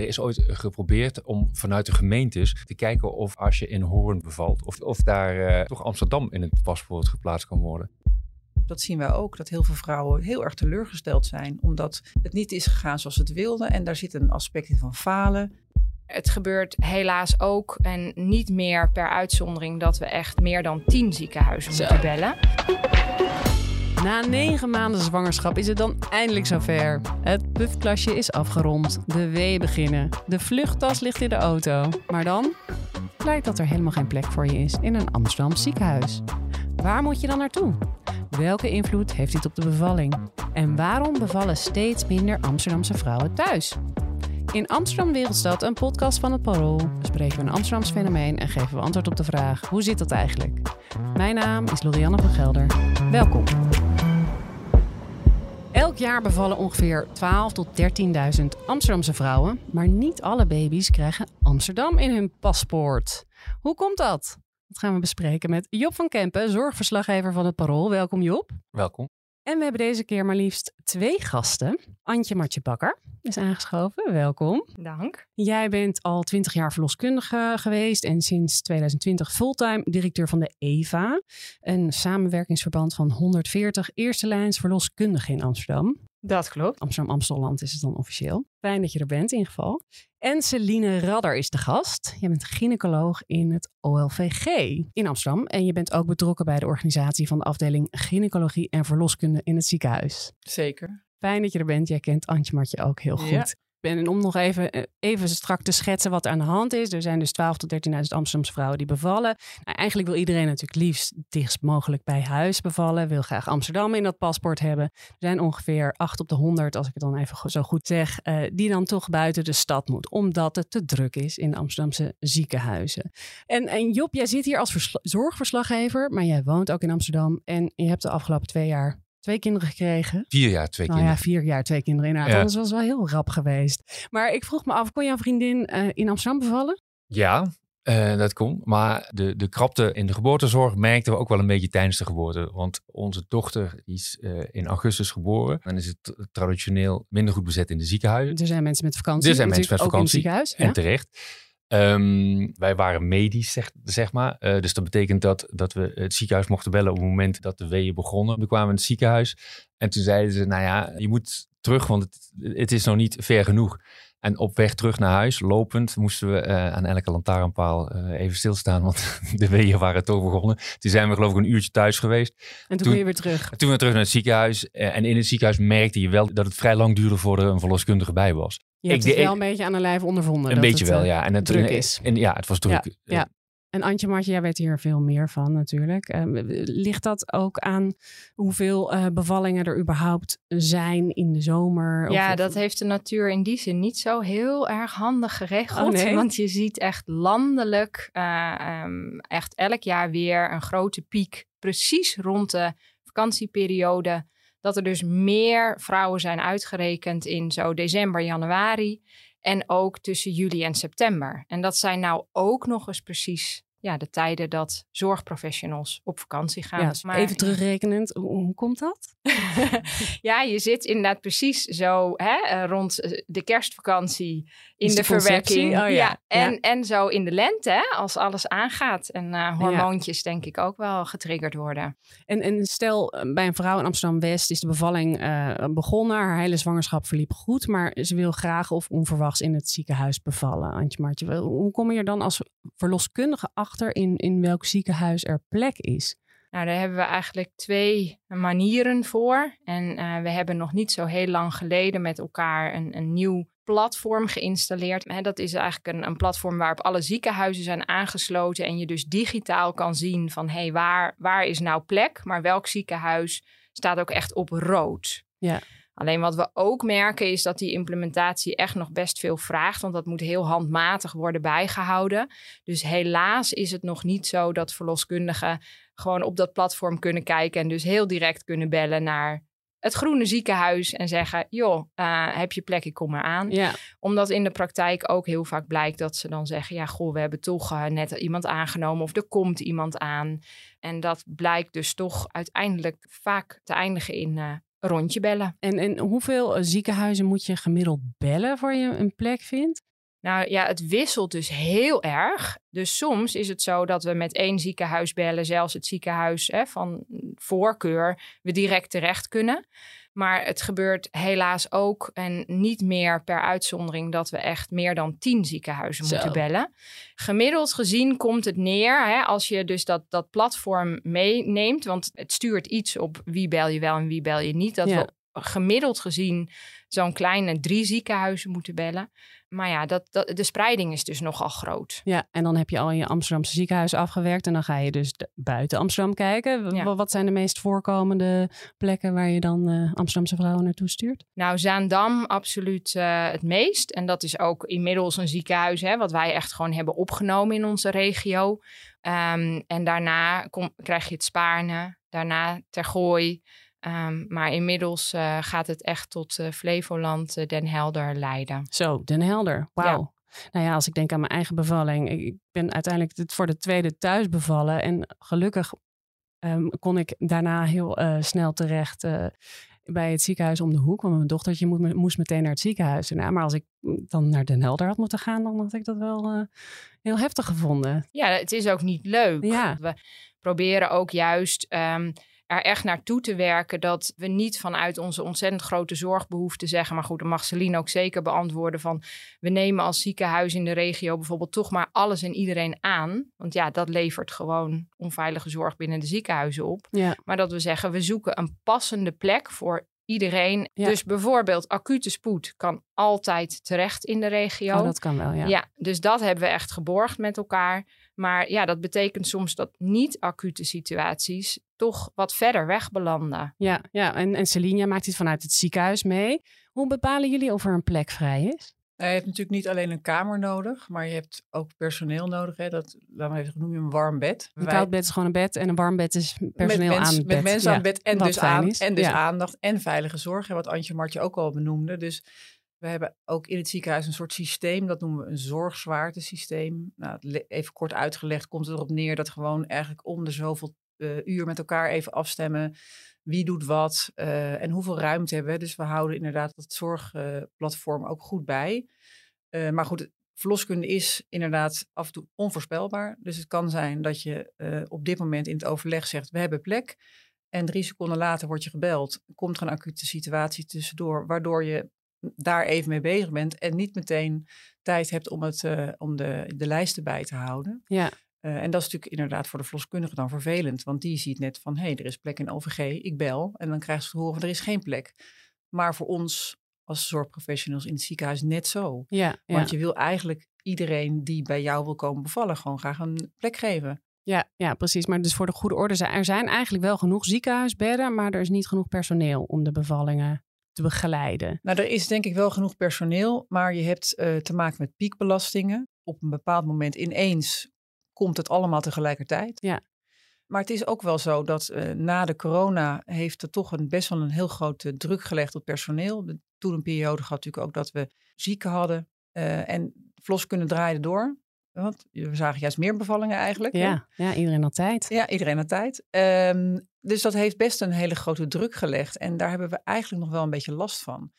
Er is ooit geprobeerd om vanuit de gemeentes te kijken of als je in Hoorn bevalt, of, of daar eh, toch Amsterdam in het paspoort geplaatst kan worden. Dat zien wij ook, dat heel veel vrouwen heel erg teleurgesteld zijn, omdat het niet is gegaan zoals ze het wilden. En daar zit een aspect in van falen. Het gebeurt helaas ook en niet meer per uitzondering dat we echt meer dan tien ziekenhuizen Zo. moeten bellen. Na negen maanden zwangerschap is het dan eindelijk zover. Het pufklasje is afgerond, de weeën beginnen, de vluchttas ligt in de auto. Maar dan blijkt dat er helemaal geen plek voor je is in een Amsterdam ziekenhuis. Waar moet je dan naartoe? Welke invloed heeft dit op de bevalling? En waarom bevallen steeds minder Amsterdamse vrouwen thuis? In Amsterdam Wereldstad, een podcast van het Parool, bespreken we een Amsterdams fenomeen en geven we antwoord op de vraag: hoe zit dat eigenlijk? Mijn naam is Lorianne van Gelder. Welkom. Elk jaar bevallen ongeveer 12.000 tot 13.000 Amsterdamse vrouwen, maar niet alle baby's krijgen Amsterdam in hun paspoort. Hoe komt dat? Dat gaan we bespreken met Job van Kempen, zorgverslaggever van het Parool. Welkom Job. Welkom. En we hebben deze keer maar liefst twee gasten. Antje Martje Bakker is aangeschoven. Welkom. Dank. Jij bent al 20 jaar verloskundige geweest en sinds 2020 fulltime directeur van de EVA. Een samenwerkingsverband van 140 eerste lijns verloskundigen in Amsterdam. Dat klopt. Amsterdam-Amstelland is het dan officieel. Fijn dat je er bent in ieder geval. En Celine Radder is de gast. Jij bent gynaecoloog in het OLVG in Amsterdam. En je bent ook betrokken bij de organisatie van de afdeling gynaecologie en verloskunde in het ziekenhuis. Zeker. Fijn dat je er bent. Jij kent Antje Martje ook heel goed. Ja. En om nog even, eh, even strak te schetsen wat er aan de hand is. Er zijn dus 12.000 tot 13.000 Amsterdamse vrouwen die bevallen. Nou, eigenlijk wil iedereen natuurlijk liefst dichtst mogelijk bij huis bevallen. Wil graag Amsterdam in dat paspoort hebben. Er zijn ongeveer 8 op de 100, als ik het dan even zo goed zeg, eh, die dan toch buiten de stad moet. Omdat het te druk is in de Amsterdamse ziekenhuizen. En, en Job, jij zit hier als versla- zorgverslaggever, maar jij woont ook in Amsterdam. En je hebt de afgelopen twee jaar twee kinderen gekregen. Vier jaar, twee Nou ja, kinderen. vier jaar, twee kinderen inderdaad. Ja. Dat was wel heel rap geweest. Maar ik vroeg me af, kon jouw vriendin eh, in Amsterdam bevallen? Ja, eh, dat kon. Maar de, de krapte in de geboortezorg merkten we ook wel een beetje tijdens de geboorte. Want onze dochter is eh, in augustus geboren. Dan is het traditioneel minder goed bezet in de ziekenhuizen. Er zijn mensen met vakantie. Er zijn mensen met ook in vakantie. het ziekenhuis. En terecht. Ehm, wij waren medisch, zeg, zeg maar. Eh, dus dat betekent dat, dat we het ziekenhuis mochten bellen op het moment dat de weeën begonnen. We kwamen in het ziekenhuis en toen zeiden ze, nou ja, je moet terug, want het, het is nog niet ver genoeg. En op weg terug naar huis, lopend, moesten we eh, aan elke lantaarnpaal eh, even stilstaan, want de weeën waren toch begonnen. Toen zijn we geloof ik een uurtje thuis geweest. En toen kon je weer terug. Toen we terug naar het ziekenhuis eh, en in het ziekenhuis merkte je wel dat het vrij lang duurde voordat er een verloskundige bij was. Je hebt Ik het de- wel een beetje aan de lijf ondervonden. Een dat beetje het, wel, ja. En het druk is. En, ja, het was druk. ja. En Antje Martje, jij weet hier veel meer van natuurlijk. Eh, ligt dat ook aan hoeveel eh, bevallingen er überhaupt zijn in de zomer? Of- Ja, of- dat heeft de natuur in die zin niet zo heel erg handig geregeld. Oh, nee? Want je ziet echt landelijk, eh, ehm, echt elk jaar weer een grote piek. Precies rond de vakantieperiode. Dat er dus meer vrouwen zijn uitgerekend in zo december, januari. En ook tussen juli en september. En dat zijn nou ook nog eens precies ja, de tijden dat zorgprofessionals op vakantie gaan. Ja, Maar- even terugrekenend, hoe, komt dat? ja, je zit inderdaad precies zo hè, eh, rond eh, de kerstvakantie in de, verwerking. Oh ja, En, ja. en zo in de lente, hè, als alles aangaat. En eh, hormoontjes denk ik ook wel getriggerd worden. En, en stel, bij een vrouw in Amsterdam-West is de bevalling begonnen. Haar hele zwangerschap verliep goed, maar ze wil graag of onverwachts in het ziekenhuis bevallen. Antje Martje, hoe kom je er dan als verloskundige achter in, in welk ziekenhuis er plek is? Nou, daar hebben we eigenlijk twee manieren voor. En eh, we hebben nog niet zo heel lang geleden met elkaar een, een nieuw platform geïnstalleerd. Hè, dat is eigenlijk een, een platform waarop alle ziekenhuizen zijn aangesloten. En je dus digitaal kan zien van hé, hey, waar, waar is nou plek? Maar welk ziekenhuis staat ook echt op rood? Ja. Alleen wat we ook merken is dat die implementatie echt nog best veel vraagt. Want dat moet heel handmatig worden bijgehouden. Dus helaas is het nog niet zo dat verloskundigen gewoon op dat platform kunnen kijken. En dus heel direct kunnen bellen naar het groene ziekenhuis en zeggen: joh, eh, heb je plek, ik kom eraan. Ja, Omdat in de praktijk ook heel vaak blijkt dat ze dan zeggen: ja, goh, we hebben toch eh, net iemand aangenomen of er komt iemand aan. En dat blijkt dus toch uiteindelijk vaak te eindigen in een rondje bellen. en, en hoeveel eh, ziekenhuizen moet je gemiddeld bellen voor je een plek vindt? Nou ja, het wisselt dus heel erg. Dus soms is het zo dat we met één ziekenhuis bellen, zelfs het ziekenhuis hè, van voorkeur, we direct terecht kunnen. Maar het gebeurt helaas ook en niet meer per uitzondering dat we echt meer dan tien ziekenhuizen Zo. moeten bellen. Gemiddeld gezien komt het neer hè, als je dus dat, dat platform meeneemt, want het stuurt iets op wie bel je wel en wie bel je niet. Dat Ja. we gemiddeld gezien zo'n kleine drie ziekenhuizen moeten bellen. Maar ja, dat, dat, de spreiding is dus nogal groot. Ja, en dan heb je al in je Amsterdamse ziekenhuis afgewerkt. En dan ga je dus buiten Amsterdam kijken. Ja. Wat zijn de meest voorkomende plekken waar je dan eh, Amsterdamse vrouwen naartoe stuurt? Nou, Zaandam absoluut eh, het meest. En dat is ook inmiddels een ziekenhuis, hè, wat wij echt gewoon hebben opgenomen in onze regio. Ehm, en daarna kom, krijg je het Spaarne, daarna Tergooi. Ehm, maar inmiddels eh, gaat het echt tot eh, Flevoland, eh, Den Helder, Leiden. Zo, Den Helder. Wauw. Nou ja, als ik denk aan mijn eigen bevalling. Ik ben uiteindelijk voor de tweede thuis bevallen. En gelukkig ehm, kon ik daarna heel snel terecht bij het ziekenhuis om de hoek. Want mijn dochtertje moet, moest meteen naar het ziekenhuis. daarna. maar als ik dan naar Den Helder had moeten gaan, dan had ik dat wel heel heftig gevonden. Ja, het is ook niet leuk. Ja. We proberen ook juist ehm, er echt naartoe te werken dat we niet vanuit onze ontzettend grote zorgbehoefte zeggen, maar goed, dat mag Celine ook zeker beantwoorden van we nemen als ziekenhuis in de regio bijvoorbeeld toch maar alles en iedereen aan. Want ja, dat levert gewoon onveilige zorg binnen de ziekenhuizen op. Ja, Maar dat we zeggen, we zoeken een passende plek voor iedereen. Ja. Dus bijvoorbeeld acute spoed kan altijd terecht in de regio. oh, dat kan wel, ja. Ja. dus dat hebben we echt geborgd met elkaar. Maar ja, dat betekent soms dat niet-acute situaties toch wat verder weg belanden. Ja, ja. En, en Celine maakt dit vanuit het ziekenhuis mee. Hoe bepalen jullie of er een plek vrij is? Je hebt natuurlijk niet alleen een kamer nodig, maar je hebt ook personeel nodig. Hè? Dat, laten we even noem je een warm bed. Een Wij- koud bed is gewoon een bed en een warm bed is personeel met mens- aan het bed. Met mensen Ja, aan bed en wat dus, aan, is. en dus Ja. aandacht en veilige zorg. Hè, wat Antje Martje ook al benoemde. Dus we hebben ook in het ziekenhuis een soort systeem. Dat noemen we een zorgzwaartesysteem. Nou, even kort uitgelegd komt het erop neer dat gewoon eigenlijk om de zoveel eh, uur met elkaar even afstemmen. Wie doet wat eh, en hoeveel ruimte hebben we. Dus we houden inderdaad dat zorgplatform ook goed bij. Eh, maar goed, verloskunde is inderdaad af en toe onvoorspelbaar. Dus het kan zijn dat je op dit moment in het overleg zegt: we hebben plek. En drie seconden later word je gebeld. Komt er een acute situatie tussendoor, waardoor je daar even mee bezig bent en niet meteen tijd hebt om, het, om de, de lijsten bij te houden. Ja. Eh, en dat is natuurlijk inderdaad voor de verloskundige dan vervelend, want die ziet net van hé, hey, er is plek in OVG, ik bel. En dan krijgt ze te horen er is geen plek. Maar voor ons als zorgprofessionals in het ziekenhuis net zo. Ja, ja. Want je wil eigenlijk iedereen die bij jou wil komen bevallen gewoon graag een plek geven. Ja, ja, precies. Maar dus voor de goede orde, er zijn eigenlijk wel genoeg ziekenhuisbedden, maar er is niet genoeg personeel om de bevallingen te begeleiden. Nou, er is denk ik wel genoeg personeel, maar je hebt eh, te maken met piekbelastingen. Op een bepaald moment ineens komt het allemaal tegelijkertijd. Ja. Maar het is ook wel zo dat eh, na de corona heeft er toch een, best wel een heel grote druk gelegd op personeel. De, toen een periode gehad natuurlijk ook dat we zieken hadden eh, en verloskunde draaide door. Want we zagen juist meer bevallingen eigenlijk. hè? Ja, ja iedereen had tijd. Ja, iedereen had tijd. Ehm, dus dat heeft best een hele grote druk gelegd. En daar hebben we eigenlijk nog wel een beetje last van.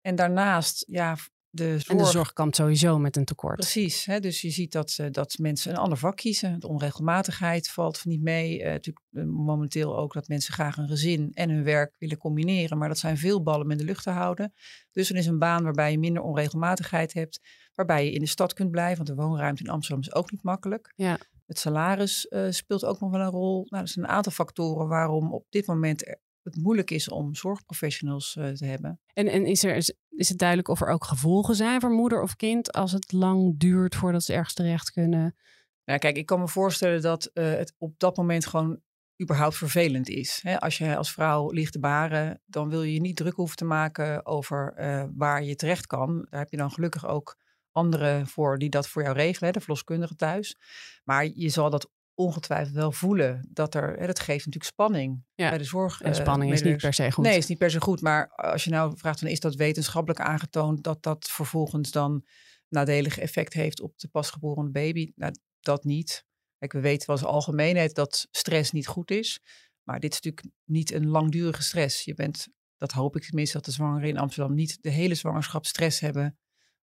En daarnaast, ja, de zorg. En de zorg kampt sowieso met een tekort. Precies. Hè? Dus je ziet dat, eh, dat mensen een ander vak kiezen. De onregelmatigheid valt niet mee. Eh, natuurlijk eh, momenteel ook dat mensen graag een gezin en hun werk willen combineren. Maar dat zijn veel ballen met de lucht te houden. Dus er is een baan waarbij je minder onregelmatigheid hebt. Waarbij je in de stad kunt blijven. Want de woonruimte in Amsterdam is ook niet makkelijk. Ja. Het salaris speelt ook nog wel een rol. Nou, er zijn een aantal factoren waarom op dit moment het moeilijk is om zorgprofessionals te hebben. En, en is, er, is, het duidelijk of er ook gevolgen zijn voor moeder of kind als het lang duurt voordat ze ergens terecht kunnen? Nou, kijk, ik kan me voorstellen dat eh, het op dat moment gewoon überhaupt vervelend is. Als je als vrouw ligt te baren, dan wil je je niet druk hoeven te maken over eh, waar je terecht kan. Daar heb je dan gelukkig ook anderen voor die dat voor jou regelen, de verloskundige thuis. Maar je zal dat ongetwijfeld wel voelen. Dat er, hè, dat geeft natuurlijk spanning Ja. bij de zorg. En eh, spanning is niet per se goed. Nee, is niet per se goed. Maar als je nou vraagt, dan is dat wetenschappelijk aangetoond dat dat vervolgens dan nadelig effect heeft op de pasgeboren baby? Nou, dat niet. Kijk, we weten wel als algemeenheid dat stress niet goed is. Maar dit is natuurlijk niet een langdurige stress. Je bent, dat hoop ik tenminste, dat de zwangeren in Amsterdam niet de hele zwangerschap stress hebben.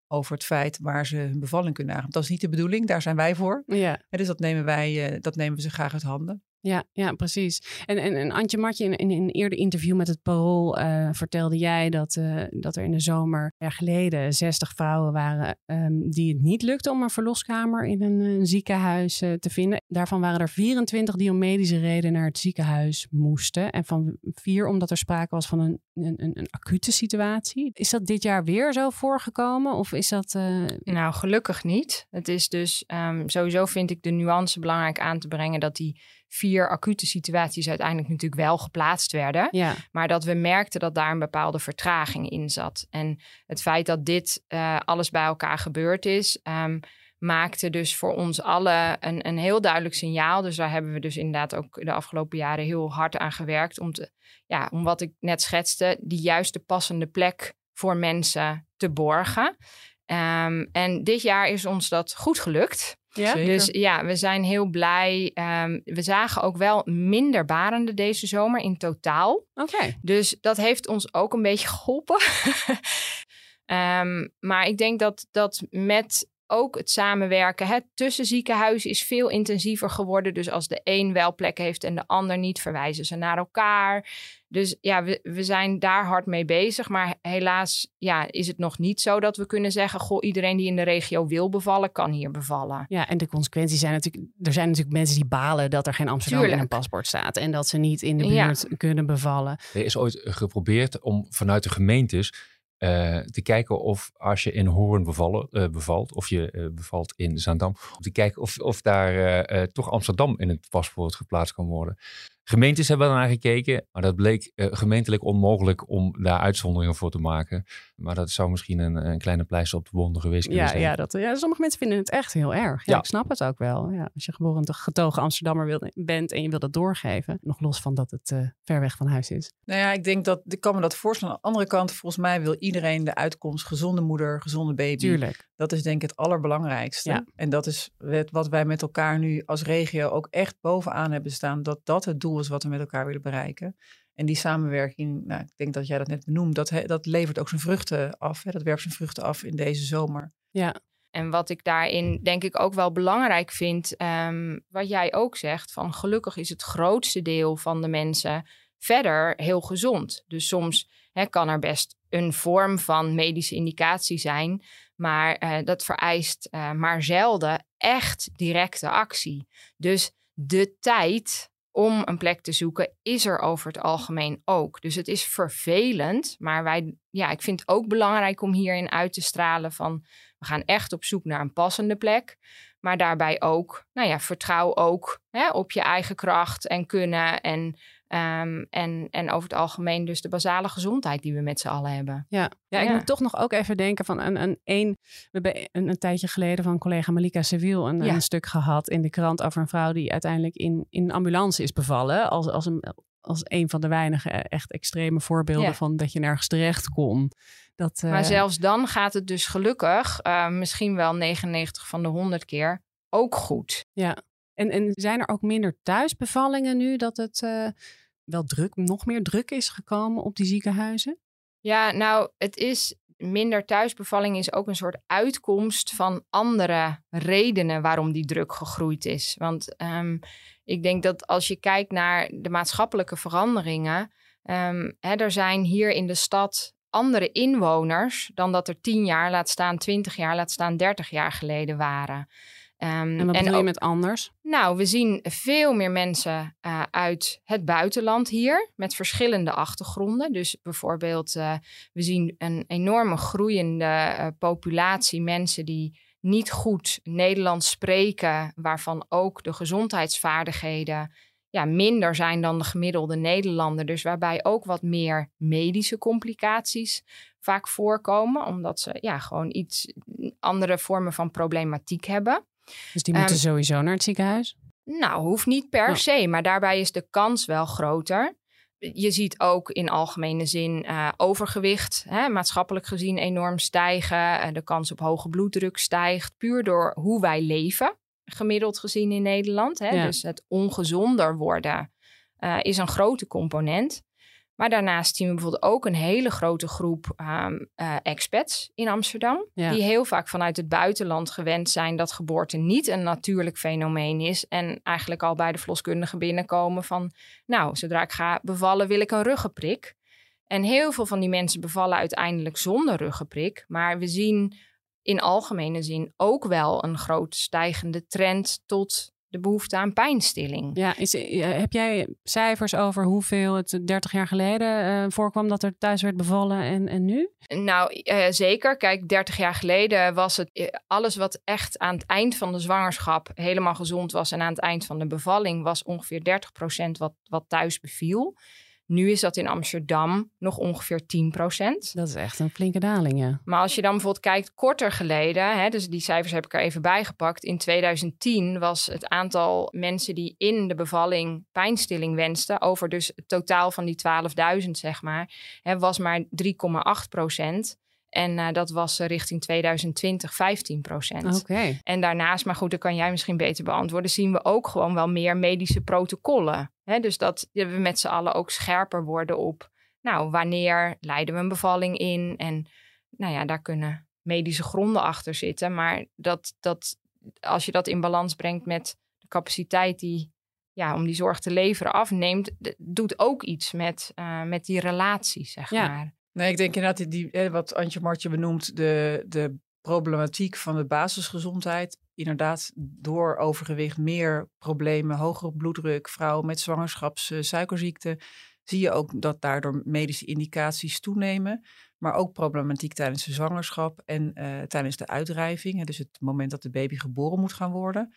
Over het feit waar ze hun bevalling kunnen aangaan. Dat is niet de bedoeling, daar zijn wij voor. Ja. En dus dat nemen wij, eh, dat nemen we ze graag uit handen. Ja, ja, precies. En, en, en Antje Martje, in, in, een eerder interview met het Parool uh, vertelde jij dat, uh, dat er in de zomer jaar geleden 60 vrouwen waren um, die het niet lukte om een verloskamer in een, een ziekenhuis te vinden. Daarvan waren er 24 die om medische reden naar het ziekenhuis moesten. En van vier omdat er sprake was van een, een, een acute situatie. Is dat dit jaar weer zo voorgekomen? Of is dat. Nou, gelukkig niet. Het is dus um, sowieso vind ik de nuance belangrijk aan te brengen dat die vier acute situaties uiteindelijk natuurlijk wel geplaatst werden. Ja. Maar dat we merkten dat daar een bepaalde vertraging in zat. En het feit dat dit uh, alles bij elkaar gebeurd is, um, maakte dus voor ons allen een, een heel duidelijk signaal. Dus daar hebben we dus inderdaad ook de afgelopen jaren heel hard aan gewerkt. Om, te, ja, om wat ik net schetste, die juiste passende plek voor mensen te borgen. Um, en dit jaar is ons dat goed gelukt. Ja? Dus ja, we zijn heel blij. Um, we zagen ook wel minder barenden deze zomer in totaal. Oké. Okay. Dus dat heeft ons ook een beetje geholpen. um, maar ik denk dat dat met ook het samenwerken hè, tussen ziekenhuizen is veel intensiever geworden. Dus als de een wel plek heeft en de ander niet, verwijzen ze naar elkaar. Dus ja, we, we zijn daar hard mee bezig. Maar helaas ja, is het nog niet zo dat we kunnen zeggen: Goh, iedereen die in de regio wil bevallen, kan hier bevallen. Ja, en de consequenties zijn natuurlijk: er zijn natuurlijk mensen die balen dat er geen Amsterdam Tuurlijk. in een paspoort staat. En dat ze niet in de buurt ja. kunnen bevallen. Er is ooit geprobeerd om vanuit de gemeentes. Uh, te kijken of als je in Hoorn bevallen, uh, bevalt, of je uh, bevalt in Zaandam, om te kijken of, of daar toch Amsterdam in het paspoort geplaatst kan worden. Gemeentes hebben daar naar gekeken, maar dat bleek gemeentelijk onmogelijk om daar uitzonderingen voor te maken. Maar dat zou misschien een, een kleine pleister op de wonden geweest kunnen ja, zijn. Ja, dat, ja, sommige mensen vinden het echt heel erg. Ja, ja. Ik snap het ook wel. Ja, als je gewoon een getogen Amsterdammer wil, bent en je wil dat doorgeven, nog los van dat het ver weg van huis is. Nou ja, ik denk dat, ik kan me dat voorstellen. Aan de andere kant, volgens mij wil iedereen de uitkomst gezonde moeder, gezonde baby. Tuurlijk. Dat is denk ik het allerbelangrijkste. Ja. En dat is wat wij met elkaar nu als regio ook echt bovenaan hebben staan. Dat dat het doel is wat we met elkaar willen bereiken. En die samenwerking, nou, ik denk dat jij dat net benoemt, dat, dat levert ook zijn vruchten af. Hè? Dat werpt zijn vruchten af in deze zomer. Ja. En wat ik daarin denk ik ook wel belangrijk vind, um, wat jij ook zegt, van gelukkig is het grootste deel van de mensen verder heel gezond. Dus soms hè, kan er best een vorm van medische indicatie zijn, maar uh, dat vereist uh, maar zelden echt directe actie. Dus de tijd om een plek te zoeken is er over het algemeen ook. Dus het is vervelend, maar wij, ja, ik vind het ook belangrijk om hierin uit te stralen van we gaan echt op zoek naar een passende plek. Maar daarbij ook, nou ja, vertrouw ook hè, op je eigen kracht en kunnen. En, um, en, en over het algemeen dus de basale gezondheid die we met z'n allen hebben. Ja, ja ik ja. moet toch nog ook even denken van een, een, een we hebben een, een tijdje geleden van collega Malika Seville een, Ja. een stuk gehad in de krant over een vrouw die uiteindelijk in, in een ambulance is bevallen. Als, als, een, als een van de weinige echt extreme voorbeelden Ja. van dat je nergens terecht kon. Dat, eh, Maar zelfs dan gaat het dus gelukkig, uh, misschien wel 99 van de 100 keer, ook goed. Ja, en, en zijn er ook minder thuisbevallingen nu dat het uh, wel druk, nog meer druk is gekomen op die ziekenhuizen? Ja, nou, het is minder thuisbevalling is ook een soort uitkomst van andere redenen waarom die druk gegroeid is. Want um, ik denk dat als je kijkt naar de maatschappelijke veranderingen, um, hè, er zijn hier in de stad andere inwoners dan dat er 10 jaar, laat staan 20 jaar, laat staan 30 jaar geleden waren. Um, En wat bedoel je met anders? Nou, we zien veel meer mensen uh, uit het buitenland hier met verschillende achtergronden. Dus bijvoorbeeld, uh, we zien een enorme groeiende uh, populatie mensen die niet goed Nederlands spreken, waarvan ook de gezondheidsvaardigheden ja, minder zijn dan de gemiddelde Nederlander. Dus waarbij ook wat meer medische complicaties vaak voorkomen, omdat ze ja, gewoon iets andere vormen van problematiek hebben. Dus die moeten um, sowieso naar het ziekenhuis? Nou, hoeft niet per oh. se, maar daarbij is de kans wel groter. Je ziet ook in algemene zin uh, overgewicht, hè, maatschappelijk gezien enorm stijgen. Uh, de kans op hoge bloeddruk stijgt, puur door hoe wij leven, gemiddeld gezien in Nederland. Hè. Ja. Dus het ongezonder worden uh, is een grote component. Maar daarnaast zien we bijvoorbeeld ook een hele grote groep um, uh, expats in Amsterdam. Ja. Die heel vaak vanuit het buitenland gewend zijn dat geboorte niet een natuurlijk fenomeen is. En eigenlijk al bij de verloskundige binnenkomen van, nou, zodra ik ga bevallen wil ik een ruggenprik. En heel veel van die mensen bevallen uiteindelijk zonder ruggenprik. Maar we zien in algemene zin ook wel een groot stijgende trend tot de behoefte aan pijnstilling. Ja, is, eh, heb jij cijfers over hoeveel het 30 jaar geleden uh, voorkwam dat er thuis werd bevallen en, en nu? Nou, uh, zeker. Kijk, 30 jaar geleden was het alles wat echt aan het eind van de zwangerschap helemaal gezond was en aan het eind van de bevalling was ongeveer 30% wat, wat thuis beviel. Nu is dat in Amsterdam nog ongeveer 10%. Dat is echt een flinke daling, ja. Maar als je dan bijvoorbeeld kijkt korter geleden, hè, dus die cijfers heb ik er even bijgepakt. In 2010 was het aantal mensen die in de bevalling pijnstilling wensten, over dus het totaal van die 12.000 zeg maar, hè, was maar 3,8 En uh, dat was uh, richting 2020 15 procent. Oké. En daarnaast, maar goed, dat kan jij misschien beter beantwoorden, zien we ook gewoon wel meer medische protocollen. Hè? Dus dat we met z'n allen ook scherper worden op, nou, wanneer leiden we een bevalling in? En nou ja, daar kunnen medische gronden achter zitten. Maar dat, dat, als je dat in balans brengt met de capaciteit die ja, om die zorg te leveren afneemt, doet ook iets met, uh, met die relatie, zeg Ja. maar. Nee, ik denk inderdaad, die, wat Antje Martje benoemt, de, de problematiek van de basisgezondheid. Inderdaad, door overgewicht, meer problemen, hogere bloeddruk, vrouwen met zwangerschapssuikerziekte. zie je ook dat daardoor medische indicaties toenemen. Maar ook problematiek tijdens de zwangerschap en uh, tijdens de uitdrijving. Dus het moment dat de baby geboren moet gaan worden.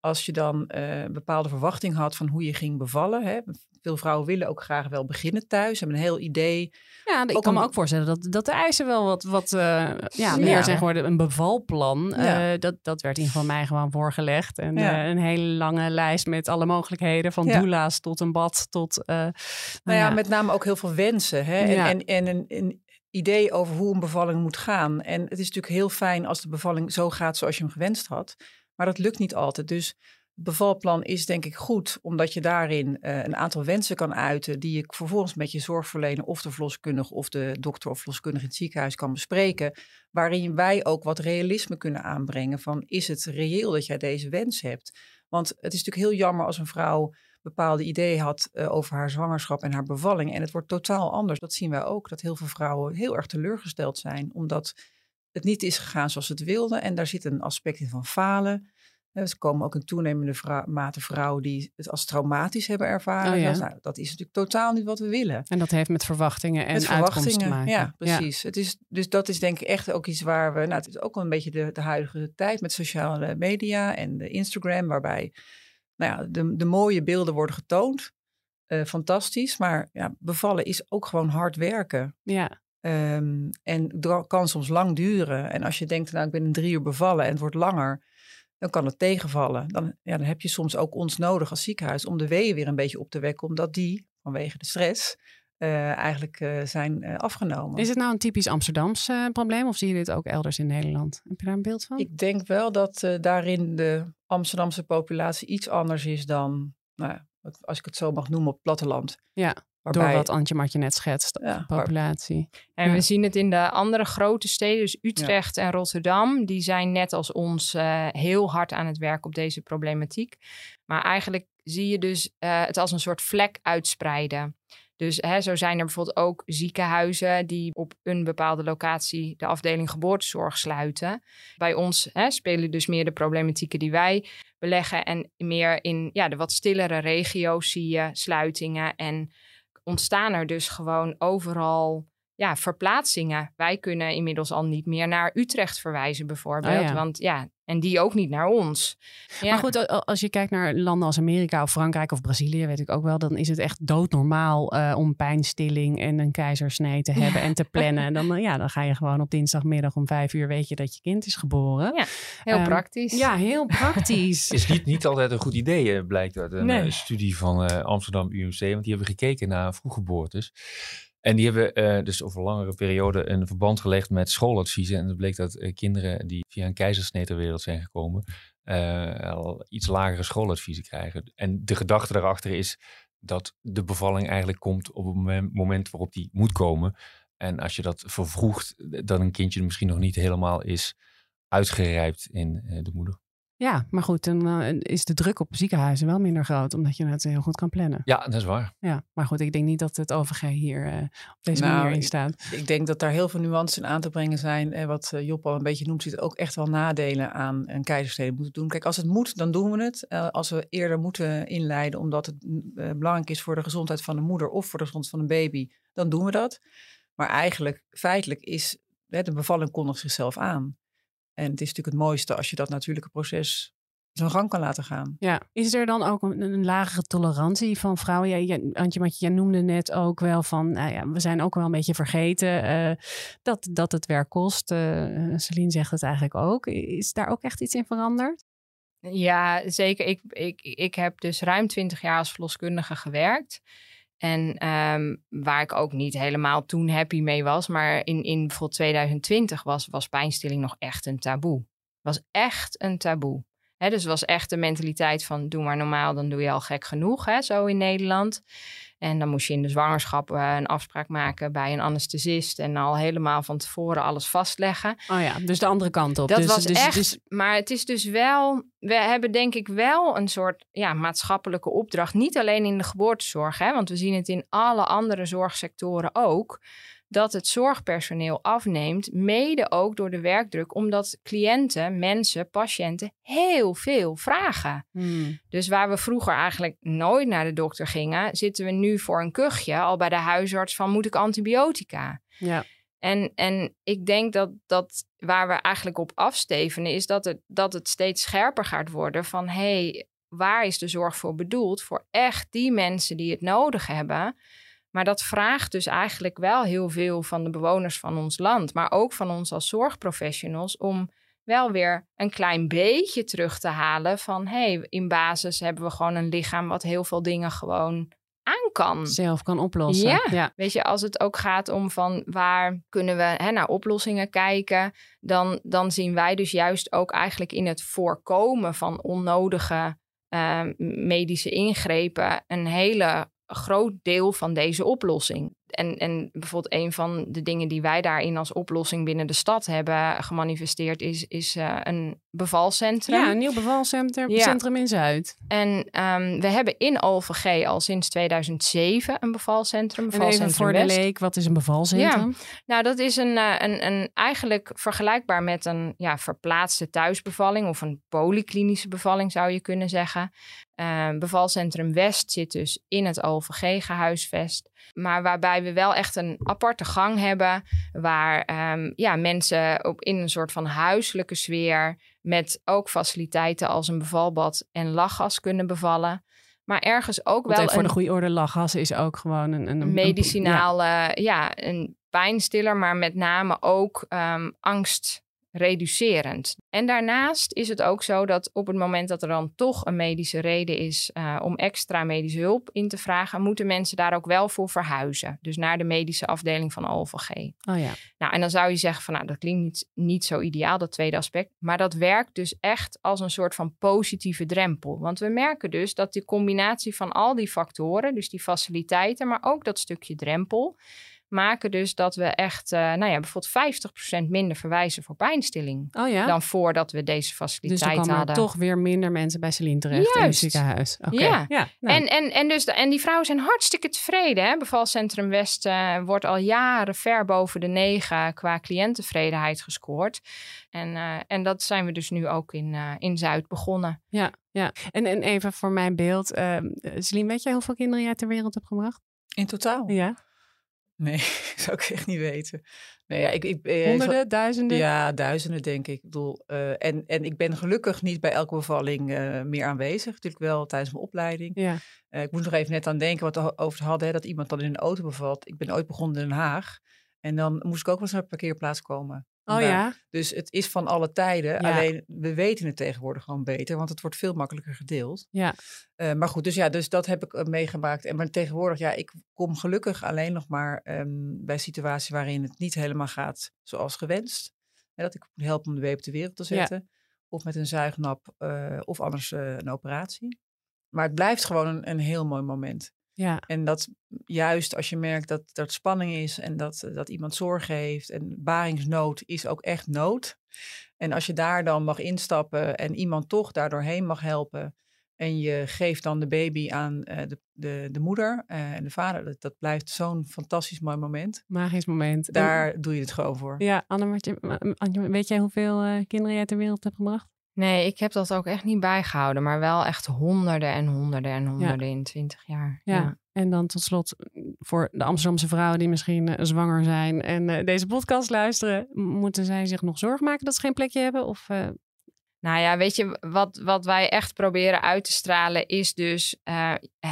Als je dan uh, een bepaalde verwachting had van hoe je ging bevallen. Hè, veel vrouwen willen ook graag wel beginnen thuis. Hebben een heel idee. Ja, ik Ook kan me ook voorstellen dat, dat de eisen wel wat, wat eh, ja, Ja. meer zijn geworden. Een bevalplan, Ja. eh, dat, dat werd in geval mij gewoon voorgelegd. En Ja. eh, een hele lange lijst met alle mogelijkheden. Van Ja. doula's tot een bad tot... nou Nou ja, met name ook heel veel wensen. Hè? En, Ja. en, en idee over hoe een bevalling moet gaan. En het is natuurlijk heel fijn als de bevalling zo gaat zoals je hem gewenst had. Maar dat lukt niet altijd. Dus bevalplan is denk ik goed, omdat je daarin eh, een aantal wensen kan uiten. die je vervolgens met je zorgverlener of de verloskundige of de dokter of verloskundige in het ziekenhuis kan bespreken. Waarin wij ook wat realisme kunnen aanbrengen. Van is het reëel dat jij deze wens hebt? Want het is natuurlijk heel jammer als een vrouw bepaalde ideeën had eh, over haar zwangerschap en haar bevalling. En het wordt totaal anders. Dat zien wij ook, dat heel veel vrouwen heel erg teleurgesteld zijn, omdat het niet is gegaan zoals ze het wilden. En daar zit een aspect in van falen. Eh, Er komen ook een toenemende vrou- mate vrouwen die het als traumatisch hebben ervaren. Oh ja. dat, nou, dat is natuurlijk totaal niet wat we willen. En dat heeft met verwachtingen en Met uitkomst te verwachtingen, maken. ja, precies. Het is, dus dat is denk ik echt ook iets waar we... Nou, het is ook wel een beetje de, de huidige tijd met sociale media en de Instagram... waarbij nou ja, de, de mooie beelden worden getoond. Eh, fantastisch, maar ja, bevallen is ook gewoon hard werken. Ja, Ehm, en kan soms lang duren. En als je denkt, nou, ik ben in drie uur bevallen en het wordt langer, dan kan het tegenvallen. Dan, ja, dan heb je soms ook ons nodig als ziekenhuis om de weeën weer een beetje op te wekken, omdat die vanwege de stress eh, eigenlijk eh, zijn eh, afgenomen. Is het nou een typisch Amsterdams eh, probleem of zie je dit ook elders in Nederland? Heb je daar een beeld van? Ik denk wel dat daarin de Amsterdamse populatie iets anders is dan, nou, als ik het zo mag noemen, op het platteland. Ja, Waarbij, Door wat Antje Martje net schetst, Ja, de populatie. En Ja. we zien het in de andere grote steden, dus Utrecht en Rotterdam. Die zijn net als ons eh, heel hard aan het werk op deze problematiek. Maar eigenlijk zie je dus eh, het als een soort vlek uitspreiden. Dus hè, zo zijn er bijvoorbeeld ook ziekenhuizen die op een bepaalde locatie de afdeling geboortezorg sluiten. Bij ons hè, spelen dus meer de problematieken die wij beleggen. En meer in ja, de wat stillere regio's zie je sluitingen. En ontstaan er dus gewoon overal ja, verplaatsingen. Wij kunnen inmiddels al niet meer naar Utrecht verwijzen, bijvoorbeeld. Oh ja. Want ja, en die ook niet naar ons. Ja. Maar goed, als je kijkt naar landen als Amerika of Frankrijk of Brazilië, weet ik ook wel, dan is het echt doodnormaal eh, om pijnstilling en een keizersnee te hebben en te plannen. En dan, eh, ja, dan ga je gewoon op dinsdagmiddag om vijf uur weet je dat je kind is geboren. Ja, Heel Ehm, praktisch. Ja, heel praktisch. Is niet, niet altijd een goed idee, eh, blijkt uit een Nee. studie van eh, Amsterdam UMC. Want die hebben gekeken naar vroeggeboortes. En die hebben eh, dus over een langere periode een verband gelegd met schooladviezen. En het bleek dat eh, kinderen die via een keizersnee ter wereld zijn gekomen, eh, al iets lagere schooladviezen krijgen. En de gedachte daarachter is dat de bevalling eigenlijk komt op het moment, waarop die moet komen. En als je dat vervroegt, dat een kindje misschien nog niet helemaal is uitgerijpt in de moeder. Ja, maar goed, dan eh, is de druk op ziekenhuizen wel minder groot, omdat je het heel goed kan plannen. Ja, dat is waar. Ja, maar goed, ik denk niet dat het OVG hier eh, op deze Nou, manier in staat. Ik denk dat daar heel veel nuances in aan te brengen zijn. En wat eh, Job al een beetje noemt, zit ook echt wel nadelen aan een keizersnede moeten doen. Kijk, als het moet, dan doen we het. Als we eerder moeten inleiden omdat het mm, eh, belangrijk is voor de gezondheid van de moeder of voor de gezondheid van een baby, dan doen we dat. Maar eigenlijk, feitelijk is hè, de bevalling kondigt zichzelf aan. En het is natuurlijk het mooiste als je dat natuurlijke proces zijn gang kan laten gaan. Ja, is er dan ook een, een lagere tolerantie van vrouwen? Ja, jij- Antje, want jij noemde net ook wel van, nou ja, we zijn ook wel een beetje vergeten eh, dat, dat het werk kost. Eh Celine zegt het eigenlijk ook. Is daar ook echt iets in veranderd? Ja, zeker. Ik, ik, ik heb dus ruim twintig jaar als verloskundige gewerkt. En ehm, waar ik ook niet helemaal toen happy mee was. Maar in, in bijvoorbeeld 2020 was, was pijnstilling nog echt een taboe. was echt een taboe. Hè, dus was echt de mentaliteit van doe maar normaal, dan doe je al gek genoeg, hè, zo in Nederland. En dan moest je in de zwangerschap eh, een afspraak maken bij een anesthesist en al helemaal van tevoren alles vastleggen. Oh ja, dus de andere kant op. Dat dus, was dus, echt. dus- maar het is dus wel. We hebben denk ik wel een soort ja, maatschappelijke opdracht. Niet alleen in de geboortezorg, hè, want we zien het in alle andere zorgsectoren ook. Dat het zorgpersoneel afneemt, mede ook door de werkdruk, omdat cliënten, mensen, patiënten heel veel vragen. Hmm. Dus waar we vroeger eigenlijk nooit naar de dokter gingen, zitten we nu voor een kuchje al bij de huisarts van moet ik antibiotica? ja. En, en ik denk dat, dat waar we eigenlijk op afstevenen is dat het, dat het steeds scherper gaat worden van hé, hey, waar is de zorg voor bedoeld? Voor echt die mensen die het nodig hebben. Maar dat vraagt dus eigenlijk wel heel veel van de bewoners van ons land, maar ook van ons als zorgprofessionals om wel weer een klein beetje terug te halen van hé, hey, in basis hebben we gewoon een lichaam wat heel veel dingen gewoon aan kan. zelf kan oplossen. Ja. ja. Weet je, als het ook gaat om van waar kunnen we hè, naar oplossingen kijken, dan, dan zien wij dus juist ook eigenlijk in het voorkomen van onnodige eh, medische ingrepen een hele groot deel van deze oplossing. En, en bijvoorbeeld een van de dingen die wij daarin als oplossing binnen de stad hebben gemanifesteerd is, is eh, een bevalcentrum. Ja, een nieuw bevalcentrum Ja. centrum in Zuid. En ehm, we hebben in OVG al sinds 2007 een bevalcentrum. En bevalcentrum voor de leek, wat is een bevalcentrum? Nou, dat is een, eh, een, een eigenlijk vergelijkbaar met een ja, verplaatste thuisbevalling of een polyklinische bevalling zou je kunnen zeggen. Eh, bevalcentrum West zit dus in het OVG gehuisvest. Maar waarbij we wel echt een aparte gang hebben. Waar ehm, ja, mensen op, in een soort van huiselijke sfeer. Met ook faciliteiten als een bevalbad en lachgas kunnen bevallen. Maar ergens ook Want wel even voor een de goede orde, lachgas is ook gewoon een... een, een medicinaal, eh, ja. een pijnstiller, maar met name ook ehm, angstreducerend. En daarnaast is het ook zo dat op het moment dat er dan toch een medische reden is eh, om extra medische hulp in te vragen, moeten mensen daar ook wel voor verhuizen. Dus naar de medische afdeling van OVG. Oh ja. Nou, en dan zou je zeggen van, nou, dat klinkt niet, niet zo ideaal, dat tweede aspect. Maar dat werkt dus echt als een soort van positieve drempel. Want we merken dus dat die combinatie van al die factoren, dus die faciliteiten, maar ook dat stukje drempel, maken dus dat we echt, eh, nou ja, bijvoorbeeld 50% minder verwijzen voor pijnstilling. Oh ja? Dan voordat we deze dus faciliteit kwamen hadden. toch weer minder mensen bij Celine terecht in het Juist. ziekenhuis. Oké. Ja. ja nou, En, en, en, dus, de- en die vrouwen zijn hartstikke tevreden. Hè? Bevalcentrum West eh, wordt al jaren ver boven de negen qua cliëntentevredenheid gescoord. En, eh, en dat zijn we dus nu ook in, eh, in Zuid begonnen. ja, ja. En, en even voor mijn beeld. ehm Celine, weet jij hoeveel kinderen jij ter wereld hebt gebracht? In totaal? Ja. Nee, zou ik echt niet weten. Nee, ja, ik, ik, eh, Honderden, duizenden? Ja, duizenden denk ik. Ik bedoel, eh, en, en ik ben gelukkig niet bij elke bevalling eh, meer aanwezig. Natuurlijk wel tijdens mijn opleiding. Ja. Ik moest nog even net aan denken wat we over hadden. Hè, dat iemand dan in een auto bevalt. Ik ben ooit begonnen in Den Haag. En dan moest ik ook wel eens naar de parkeerplaats komen. Oh ja? Dus het is van alle tijden. Ja. Alleen we weten het tegenwoordig gewoon beter. Want het wordt veel makkelijker gedeeld. Ja. Eh, maar goed, dus ja, dus dat heb ik eh, meegemaakt. En maar tegenwoordig, ja, ik kom gelukkig alleen nog maar ehm, bij situaties waarin het niet helemaal gaat zoals gewenst. Hè, dat ik helpen om de baby op de wereld te Ja. zetten. Of met een zuignap, eh, of anders een operatie. Maar het blijft gewoon een, een heel mooi moment. Ja. En dat juist als je merkt dat er spanning is en dat, dat iemand zorg heeft en baringsnood is ook echt nood. En als je daar dan mag instappen en iemand toch daardoorheen mag helpen en je geeft dan de baby aan uh, de, de, de moeder uh, en de vader, dat, dat blijft zo'n fantastisch mooi moment. Magisch moment. Daar en, doe je het gewoon voor. Ja, Anne, weet jij hoeveel uh, kinderen jij ter wereld hebt gebracht? Nee, ik heb dat ook echt niet bijgehouden, maar wel echt honderden en honderden en honderden ja. in twintig jaar. Ja. ja. En dan tot slot voor de Amsterdamse vrouwen die misschien uh, zwanger zijn en uh, deze podcast luisteren, moeten zij zich nog zorgen maken dat ze geen plekje hebben? Of, uh... Nou ja, weet je, wat, wat wij echt proberen uit te stralen is dus,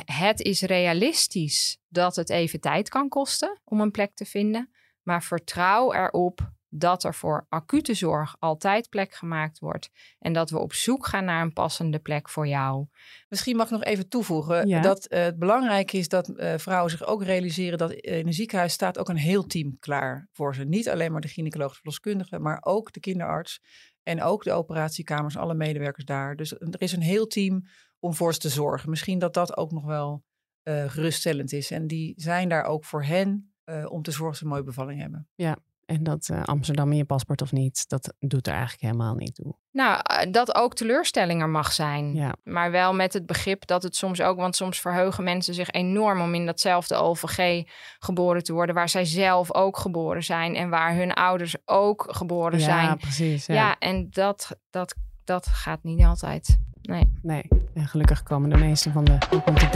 het is realistisch dat het even tijd kan kosten om een plek te vinden, maar vertrouw erop dat er voor acute zorg altijd plek gemaakt wordt en dat we op zoek gaan naar een passende plek voor jou. Misschien mag ik nog even toevoegen ja. dat uh, het belangrijk is dat uh, vrouwen zich ook realiseren dat in een ziekenhuis staat ook een heel team klaar voor ze. Niet alleen maar de gynaecoloog verloskundige, maar ook de kinderarts en ook de operatiekamers, alle medewerkers daar. Dus er is een heel team om voor ze te zorgen. Misschien dat dat ook nog wel uh, geruststellend is. En die zijn daar ook voor hen om te zorgen dat ze een mooie bevalling hebben. Ja, en dat uh, Amsterdam in je paspoort of niet, dat doet er eigenlijk helemaal niet toe. Nou, uh, dat ook teleurstelling er mag zijn. Ja. Maar wel met het begrip dat het soms ook, want soms verheugen mensen zich enorm om in datzelfde OVG geboren te worden, waar zij zelf ook geboren zijn en waar hun ouders ook geboren ja, zijn. Precies, ja, ja en dat, dat, dat gaat niet altijd. Nee. Nee. En gelukkig komen de meeste van de rond de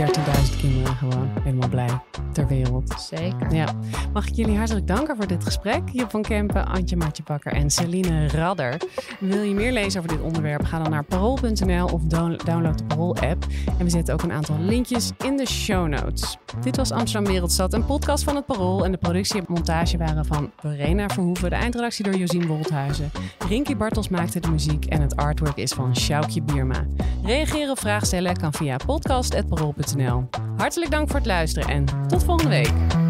13.000 kinderen gewoon helemaal blij ter wereld. Zeker. Ja. Mag ik jullie hartelijk danken voor dit gesprek. Job van Kempen, Antje Maartje Bakker en Celine Radder. Wil je meer lezen over dit onderwerp? Ga dan naar parool.nl of download de Parool-app. En we zetten ook een aantal linkjes in de show notes. Dit was Amsterdam Wereldstad, een podcast van het Parool. En de productie en montage waren van Verena Verhoeven. De eindredactie door Josien Wolthuizen. Rinky Bartels maakte de muziek en het artwork is van Sjoukje Bierma. Reageren of vragen stellen kan via podcast.parool.nl. Hartelijk dank voor het luisteren en tot volgende week.